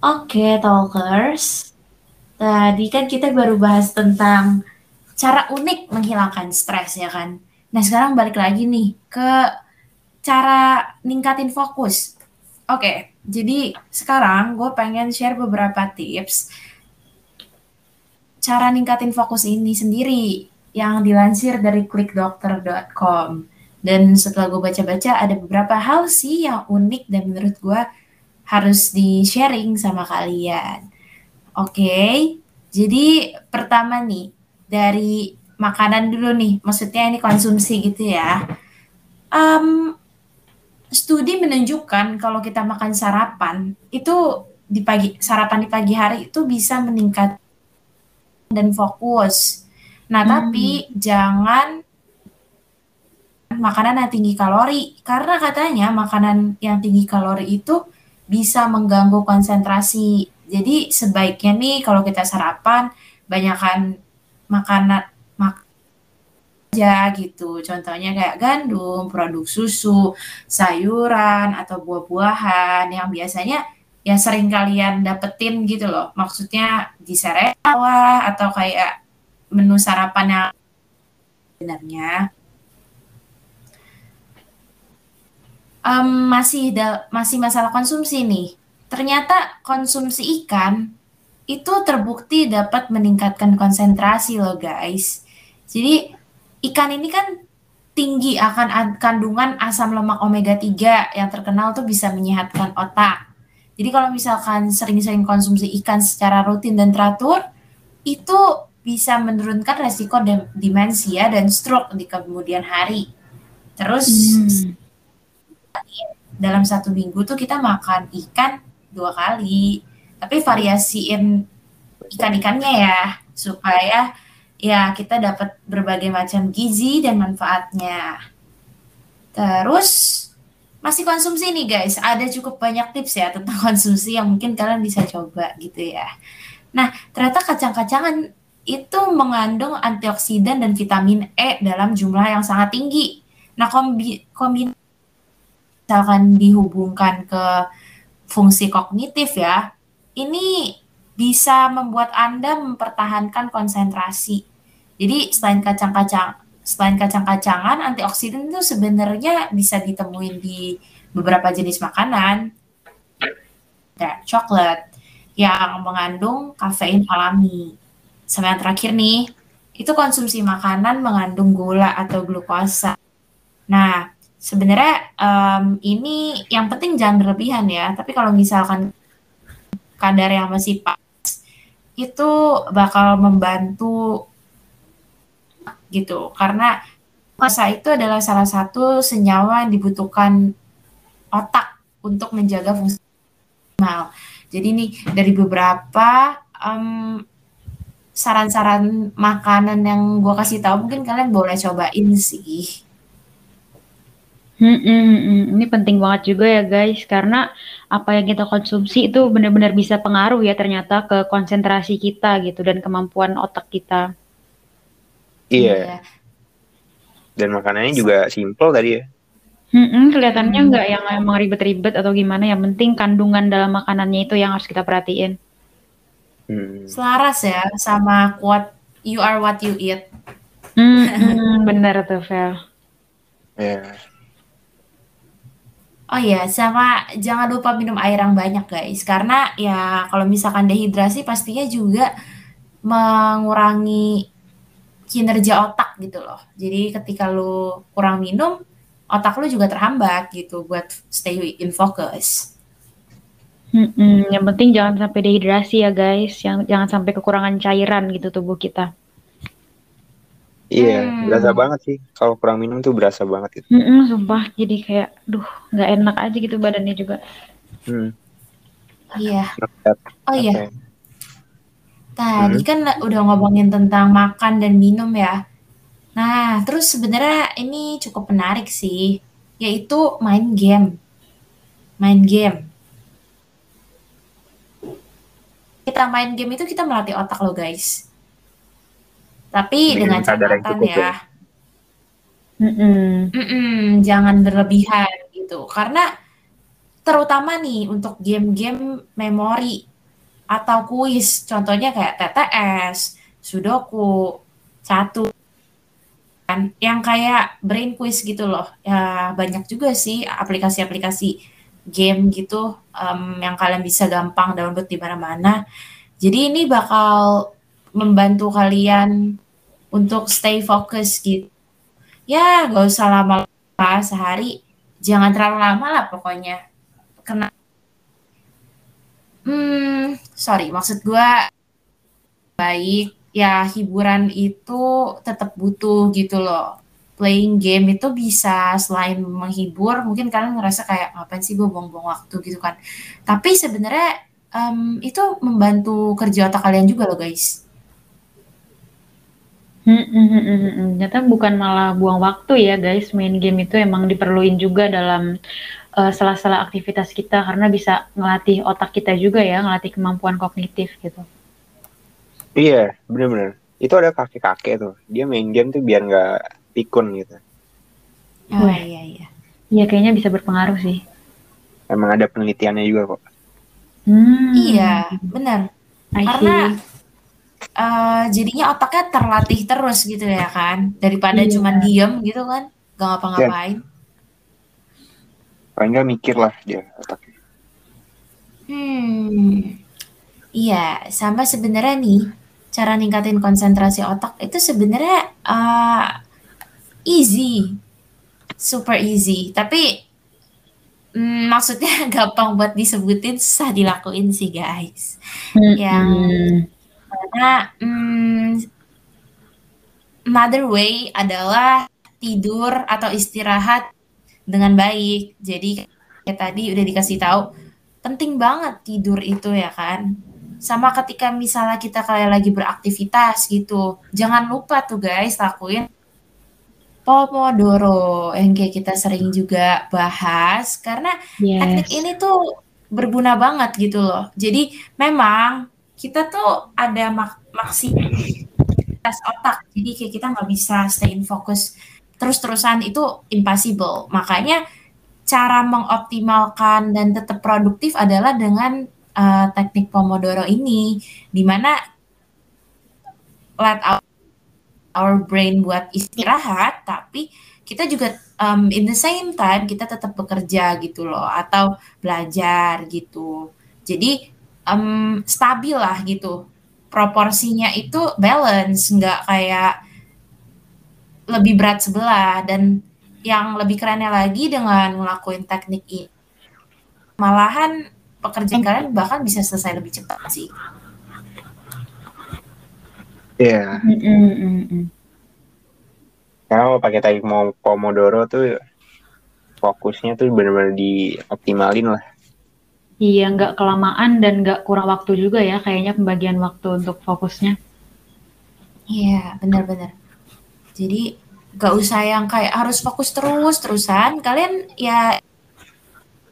[SPEAKER 1] Oke, okay, talkers. Tadi kan kita baru bahas tentang cara unik menghilangkan stres ya kan. Nah sekarang balik lagi nih ke cara ningkatin fokus. Oke, okay, jadi sekarang gue pengen share beberapa tips cara ningkatin fokus ini sendiri. yang dilansir dari clickdoctor.com. Dan setelah gue baca-baca ada beberapa hal sih yang unik dan menurut gue harus di-sharing sama kalian. Oke, okay, jadi pertama nih dari makanan dulu nih, maksudnya ini konsumsi gitu ya. Um, studi menunjukkan kalau kita makan sarapan itu di pagi sarapan di pagi hari itu bisa meningkat dan fokus. Nah, hmm. tapi jangan makanan yang tinggi kalori karena katanya makanan yang tinggi kalori itu bisa mengganggu konsentrasi. Jadi sebaiknya nih kalau kita sarapan banyakkan makanan mak aja gitu. Contohnya kayak gandum, produk susu, sayuran atau buah-buahan yang biasanya ya sering kalian dapetin gitu loh. Maksudnya di sereal atau kayak menu sarapan yang sebenarnya um, masih da, masih masalah konsumsi nih. Ternyata konsumsi ikan itu terbukti dapat meningkatkan konsentrasi loh guys. Jadi ikan ini kan tinggi akan kandungan asam lemak omega 3 yang terkenal tuh bisa menyehatkan otak. Jadi kalau misalkan sering-sering konsumsi ikan secara rutin dan teratur, itu bisa menurunkan resiko demensia dan stroke di kemudian hari. Terus hmm. dalam satu minggu tuh kita makan ikan dua kali, tapi variasiin ikan-ikannya ya supaya ya kita dapat berbagai macam gizi dan manfaatnya. Terus masih konsumsi nih guys, ada cukup banyak tips ya tentang [LAUGHS] konsumsi yang mungkin kalian bisa coba gitu ya. Nah, ternyata kacang-kacangan itu mengandung antioksidan dan vitamin E dalam jumlah yang sangat tinggi. Nah, kombi kombinasi misalkan dihubungkan ke fungsi kognitif ya, ini bisa membuat Anda mempertahankan konsentrasi. Jadi selain kacang-kacang selain kacang-kacangan, antioksidan itu sebenarnya bisa ditemuin di beberapa jenis makanan. Kayak coklat yang mengandung kafein alami. Sama yang terakhir nih, itu konsumsi makanan mengandung gula atau glukosa. Nah, sebenarnya um, ini yang penting jangan berlebihan ya. Tapi kalau misalkan kadar yang masih pas, itu bakal membantu gitu karena masa itu adalah salah satu senyawa yang dibutuhkan otak untuk menjaga fungsi optimal. Jadi nih dari beberapa um, saran-saran makanan yang gue kasih tahu mungkin kalian boleh cobain sih.
[SPEAKER 2] Hmm, hmm, hmm, ini penting banget juga ya guys karena apa yang kita konsumsi itu benar-benar bisa pengaruh ya ternyata ke konsentrasi kita gitu dan kemampuan otak kita.
[SPEAKER 3] Iya. iya. Dan makanannya juga simple tadi ya.
[SPEAKER 2] Hmm, kelihatannya nggak yang emang ribet-ribet atau gimana. Yang penting kandungan dalam makanannya itu yang harus kita perhatiin.
[SPEAKER 1] Hmm. Selaras ya sama what you are what you eat.
[SPEAKER 2] Hmm, hmm [LAUGHS] bener tuh, Vel.
[SPEAKER 3] Ya. Yeah.
[SPEAKER 1] Oh iya, sama jangan lupa minum air yang banyak guys, karena ya kalau misalkan dehidrasi pastinya juga mengurangi kinerja otak gitu loh. Jadi ketika lu kurang minum, otak lu juga terhambat gitu buat stay in focus.
[SPEAKER 2] Hmm, yang penting jangan sampai dehidrasi ya guys, yang jangan sampai kekurangan cairan gitu tubuh kita.
[SPEAKER 3] Iya, hmm. berasa banget sih. Kalau kurang minum tuh berasa banget
[SPEAKER 2] gitu. Hmm, sumpah, jadi kayak, duh, nggak enak aja gitu badannya juga.
[SPEAKER 1] Hmm. Iya. Oh iya. Tadi hmm. kan udah ngomongin tentang makan dan minum ya. Nah, terus sebenarnya ini cukup menarik sih, yaitu main game. Main game. Kita main game itu kita melatih otak loh guys. Tapi dengan, dengan catatan ya. ya. Mm -mm. Mm -mm, jangan berlebihan gitu. Karena terutama nih untuk game-game memori atau kuis. Contohnya kayak TTS, Sudoku, satu. Kan? Yang kayak brain quiz gitu loh. Ya banyak juga sih aplikasi-aplikasi game gitu um, yang kalian bisa gampang download di mana-mana. Jadi ini bakal membantu kalian untuk stay fokus gitu. Ya gak usah lama-lama sehari. Jangan terlalu lama lah pokoknya. Kena hmm sorry maksud gue baik. Ya hiburan itu tetap butuh gitu loh. Playing game itu bisa selain menghibur mungkin kalian ngerasa kayak ngapain sih gue buang-buang waktu? gitu kan. Tapi sebenarnya um, itu membantu kerja otak kalian juga loh guys.
[SPEAKER 2] Hmm, hmm, hmm, hmm. Ternyata bukan malah buang waktu ya guys, main game itu emang diperluin juga dalam uh, sela-sela aktivitas kita karena bisa ngelatih otak kita juga ya, ngelatih kemampuan kognitif gitu.
[SPEAKER 3] Iya, bener-bener. Itu ada kakek-kakek tuh, dia main game tuh biar nggak pikun gitu.
[SPEAKER 1] Oh Wah. iya iya.
[SPEAKER 2] Iya kayaknya bisa berpengaruh sih.
[SPEAKER 3] Emang ada penelitiannya juga kok.
[SPEAKER 1] Hmm. Iya, benar. Karena uh, jadinya otaknya terlatih terus gitu ya kan daripada iya. cuma diem gitu kan gak ngapa-ngapain ya.
[SPEAKER 3] Paling nggak mikir lah dia otaknya.
[SPEAKER 1] Hmm. Iya sama sebenarnya nih cara ningkatin konsentrasi otak itu sebenarnya uh, easy. Super easy. Tapi mm, maksudnya [LAUGHS] gampang buat disebutin susah dilakuin sih guys. Hmm. yang karena hmm, another way adalah tidur atau istirahat dengan baik. Jadi kayak tadi udah dikasih tahu penting banget tidur itu ya kan. Sama ketika misalnya kita kayak lagi beraktivitas gitu, jangan lupa tuh guys lakuin Pomodoro yang kayak kita sering juga bahas karena yes. teknik ini tuh berguna banget gitu loh. Jadi memang kita tuh ada mak maksimal otak jadi kayak kita nggak bisa stay in fokus terus-terusan itu impossible. Makanya cara mengoptimalkan dan tetap produktif adalah dengan uh, teknik Pomodoro ini di mana let our, our brain buat istirahat tapi kita juga um, in the same time kita tetap bekerja gitu loh atau belajar gitu. Jadi um, stabil lah gitu. Proporsinya itu balance nggak kayak lebih berat sebelah dan yang lebih kerennya lagi dengan ngelakuin teknik ini malahan pekerjaan kalian bahkan bisa selesai lebih cepat sih.
[SPEAKER 3] Iya. Yeah. Mm -mm. Kalau pakai teknik Pomodoro tuh fokusnya tuh benar-benar dioptimalin lah.
[SPEAKER 2] Iya, nggak kelamaan dan nggak kurang waktu juga ya kayaknya pembagian waktu untuk fokusnya.
[SPEAKER 1] Iya, benar-benar. Jadi nggak usah yang kayak harus fokus terus terusan. Kalian ya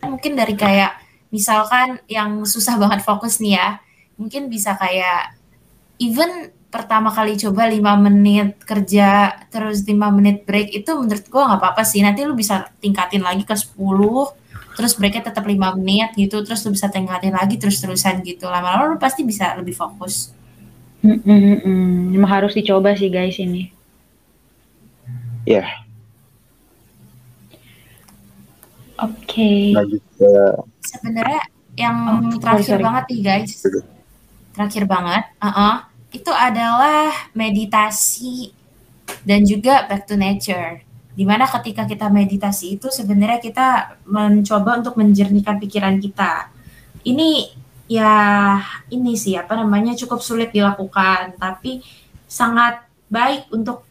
[SPEAKER 1] mungkin dari kayak misalkan yang susah [LAUGHS] banget fokus nih ya, mungkin bisa kayak even pertama kali coba lima menit kerja terus lima menit break itu menurut gua nggak apa-apa sih. Nanti lu bisa tingkatin lagi ke 10 terus breaknya tetap lima menit gitu terus lu bisa tingkatin lagi terus-terusan gitu lama-lama lu pasti bisa lebih fokus
[SPEAKER 2] mm -mm, mm. harus dicoba sih guys ini
[SPEAKER 3] ya yeah.
[SPEAKER 2] oke okay.
[SPEAKER 1] sebenarnya yang oh, terakhir sorry, banget nih guys terakhir banget uh -uh, itu adalah meditasi dan juga back to nature Di mana ketika kita meditasi itu sebenarnya kita mencoba untuk menjernihkan pikiran kita. Ini ya ini sih apa namanya cukup sulit dilakukan, tapi sangat baik untuk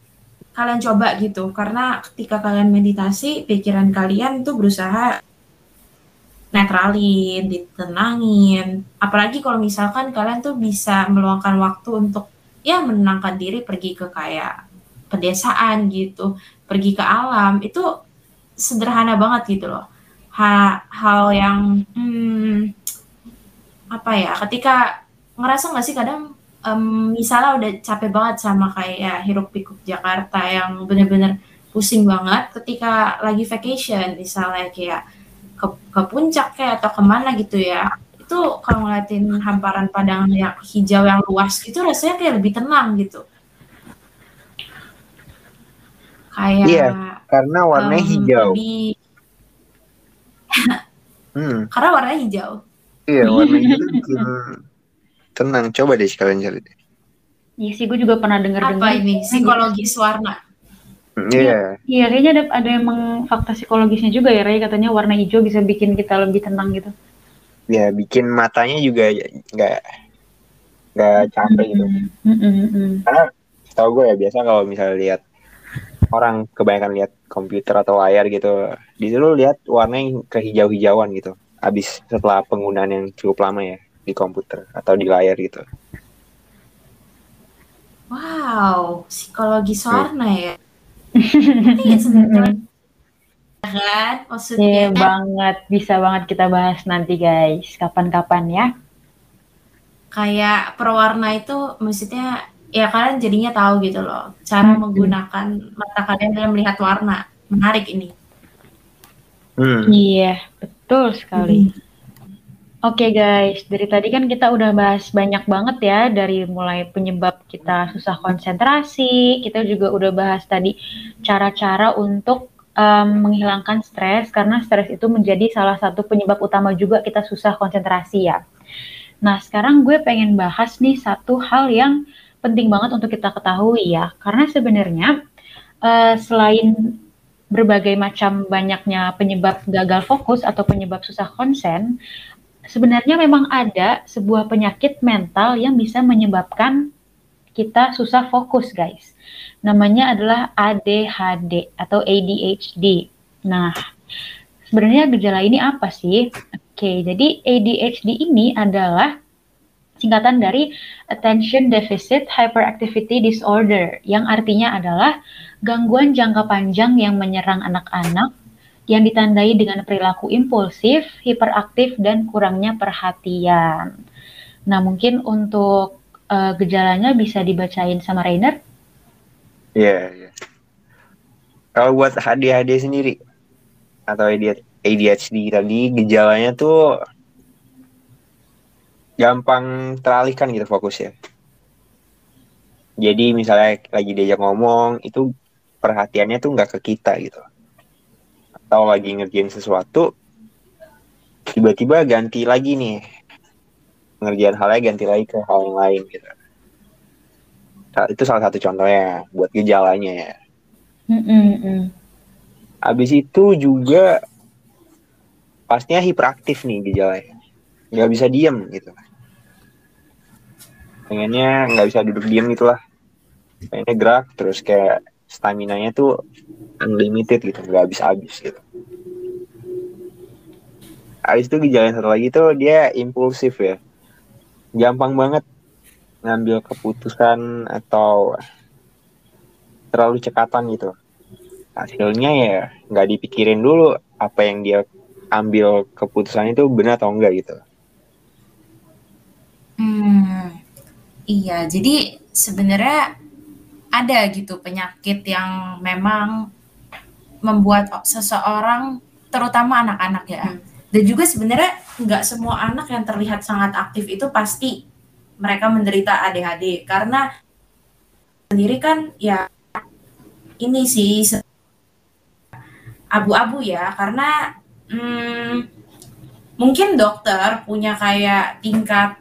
[SPEAKER 1] kalian coba gitu. Karena ketika kalian meditasi pikiran kalian itu berusaha netralin, ditenangin. Apalagi kalau misalkan kalian tuh bisa meluangkan waktu untuk ya menenangkan diri pergi ke kayak pedesaan gitu. Pergi ke alam itu sederhana banget gitu loh. Ha, hal yang hmm, apa ya ketika ngerasa nggak sih kadang um, misalnya udah capek banget sama kayak hiruk pikuk Jakarta yang bener-bener pusing banget ketika lagi vacation misalnya kayak ke, ke puncak kayak atau ke mana gitu ya. Itu kalau ngeliatin hamparan padang yang hijau yang luas itu rasanya kayak lebih tenang gitu. Kayak
[SPEAKER 3] iya karena warnanya um, hijau. lebih...
[SPEAKER 1] hmm. [LAUGHS] karena warnanya hijau.
[SPEAKER 3] Iya warnanya [LAUGHS] hijau. bikin tenang coba deh sekalian cari deh
[SPEAKER 2] Iya sih, gue juga pernah dengar
[SPEAKER 1] dengar. Apa ini? Psikologis warna.
[SPEAKER 3] Hmm, iya. Yeah.
[SPEAKER 2] Iya, kayaknya ada, ada emang fakta psikologisnya juga ya, Ray. Katanya warna hijau bisa bikin kita lebih tenang gitu.
[SPEAKER 3] Ya, bikin matanya juga nggak nggak capek gitu. Mm -hmm. Karena tau gue ya biasa kalau misalnya lihat orang kebanyakan lihat komputer atau layar gitu, di situ lihat warna yang kehijau-hijauan gitu. Abis setelah penggunaan yang cukup lama ya di komputer atau di layar gitu.
[SPEAKER 1] Wow, psikologi warna ya. Iya sebenarnya [LAUGHS]
[SPEAKER 2] kan maksudnya yeah, banget bisa banget kita bahas nanti guys kapan-kapan ya
[SPEAKER 1] kayak perwarna itu maksudnya ya kalian jadinya tahu gitu loh cara hmm. menggunakan mata kalian dalam melihat warna menarik ini
[SPEAKER 2] hmm. iya betul sekali hmm. Oke okay guys, dari tadi kan kita udah bahas banyak banget ya dari mulai penyebab kita susah konsentrasi, kita juga udah bahas tadi cara-cara untuk um, menghilangkan stres karena stres itu menjadi salah satu penyebab utama juga kita susah konsentrasi ya. Nah sekarang gue pengen bahas nih satu hal yang penting banget untuk kita ketahui ya, karena sebenarnya uh, selain berbagai macam banyaknya penyebab gagal fokus atau penyebab susah konsen, sebenarnya memang ada sebuah penyakit mental yang bisa menyebabkan kita susah fokus, guys. Namanya adalah ADHD atau ADHD. Nah, sebenarnya gejala ini apa sih? Oke, jadi ADHD ini adalah singkatan dari Attention Deficit Hyperactivity Disorder, yang artinya adalah gangguan jangka panjang yang menyerang anak-anak yang ditandai dengan perilaku impulsif, hiperaktif, dan kurangnya perhatian. Nah, mungkin untuk uh, gejalanya bisa dibacain sama Rainer?
[SPEAKER 3] Iya, yeah, iya. Yeah. Kalau buat ADHD sendiri atau ADHD tadi gejalanya tuh gampang teralihkan gitu fokusnya. Jadi misalnya lagi diajak ngomong itu perhatiannya tuh nggak ke kita gitu atau lagi ngerjain sesuatu tiba-tiba ganti lagi nih. Ngerjain halnya ganti lagi ke hal yang lain gitu. Itu salah satu contohnya buat gejalanya ya. Mm abis itu juga pastinya hiperaktif nih gejalanya. Nggak bisa diem gitu. Pengennya nggak bisa duduk diem gitulah. Pengennya gerak terus kayak stamina nya tuh unlimited gitu nggak gitu. Habis itu gejala satu lagi tuh dia impulsif ya. Gampang banget ngambil keputusan atau terlalu cekatan gitu. Hasilnya ya nggak dipikirin dulu apa yang dia ambil keputusan itu benar atau enggak gitu.
[SPEAKER 1] Hmm iya. Jadi sebenarnya ada gitu penyakit yang memang membuat seseorang terutama anak-anak ya. Hmm. dan juga sebenarnya nggak semua anak yang terlihat sangat aktif itu pasti mereka menderita ADHD karena sendiri kan ya ini sih abu-abu ya. Karena hmm, mungkin dokter punya kayak tingkat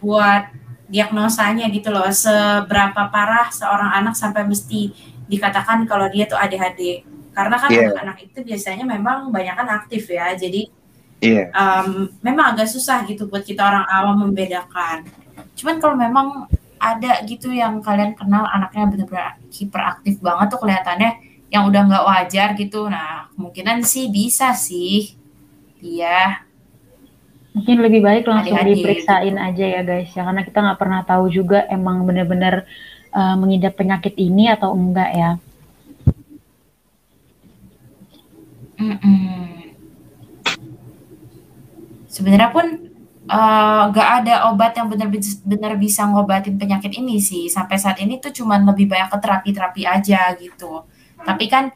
[SPEAKER 1] buat diagnosanya gitu loh. Seberapa parah seorang anak sampai mesti dikatakan kalau dia tuh ADHD karena kan yeah. anak-anak itu biasanya memang banyak kan aktif ya. Jadi yeah. um, memang agak susah gitu buat kita orang awam membedakan. Cuman kalau memang ada gitu yang kalian kenal anaknya benar-benar hiperaktif banget tuh kelihatannya yang udah nggak wajar gitu. Nah kemungkinan sih bisa sih. Iya
[SPEAKER 2] mungkin lebih baik langsung Adik -adik. diperiksain aja ya guys ya karena kita nggak pernah tahu juga emang benar-benar uh, mengidap penyakit ini atau enggak ya
[SPEAKER 1] Sebenarnya pun uh, nggak ada obat yang benar-benar bisa ngobatin penyakit ini sih. Sampai saat ini tuh cuman lebih banyak ke terapi-terapi aja gitu. Tapi kan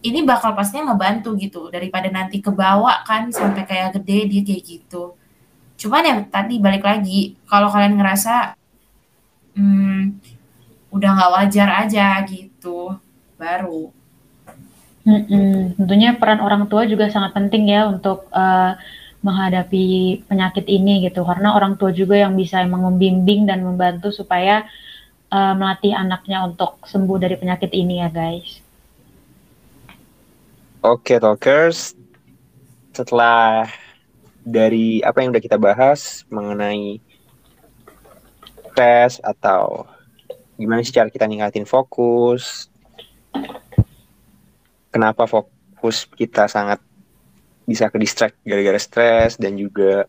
[SPEAKER 1] ini bakal pastinya ngebantu gitu daripada nanti kebawa kan sampai kayak gede dia kayak gitu. Cuman ya tadi balik lagi kalau kalian ngerasa hmm, udah nggak wajar aja gitu baru
[SPEAKER 2] Mm-mm. Tentunya peran orang tua juga sangat penting ya untuk uh, menghadapi penyakit ini gitu karena orang tua juga yang bisa emang membimbing dan membantu supaya uh, melatih anaknya untuk sembuh dari penyakit ini ya guys.
[SPEAKER 3] Oke talkers, setelah dari apa yang udah kita bahas mengenai stres atau gimana sih cara kita ningkatin fokus, kenapa fokus kita sangat bisa ke distract gara-gara stres dan juga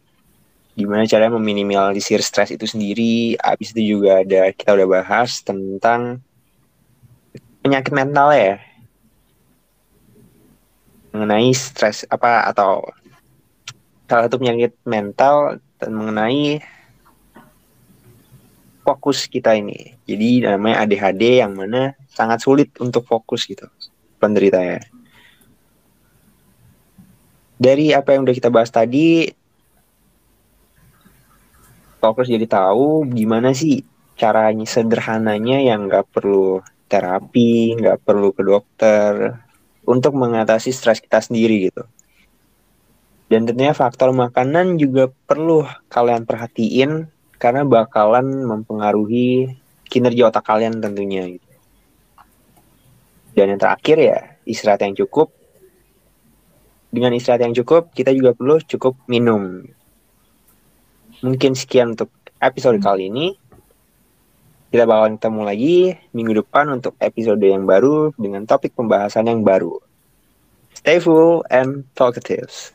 [SPEAKER 3] gimana caranya meminimalisir stres itu sendiri. Habis itu juga ada kita udah bahas tentang penyakit mental ya. Mengenai stres apa atau salah satu penyakit mental dan mengenai fokus kita ini. Jadi namanya ADHD yang mana sangat sulit untuk fokus gitu penderitanya dari apa yang udah kita bahas tadi fokus jadi tahu gimana sih caranya sederhananya yang nggak perlu terapi nggak perlu ke dokter untuk mengatasi stres kita sendiri gitu dan tentunya faktor makanan juga perlu kalian perhatiin karena bakalan mempengaruhi kinerja otak kalian tentunya gitu. dan yang terakhir ya istirahat yang cukup dengan istirahat yang cukup, kita juga perlu cukup minum. Mungkin sekian untuk episode kali ini. Kita bakal ketemu lagi minggu depan untuk episode yang baru dengan topik pembahasan yang baru. Stay full and talkative.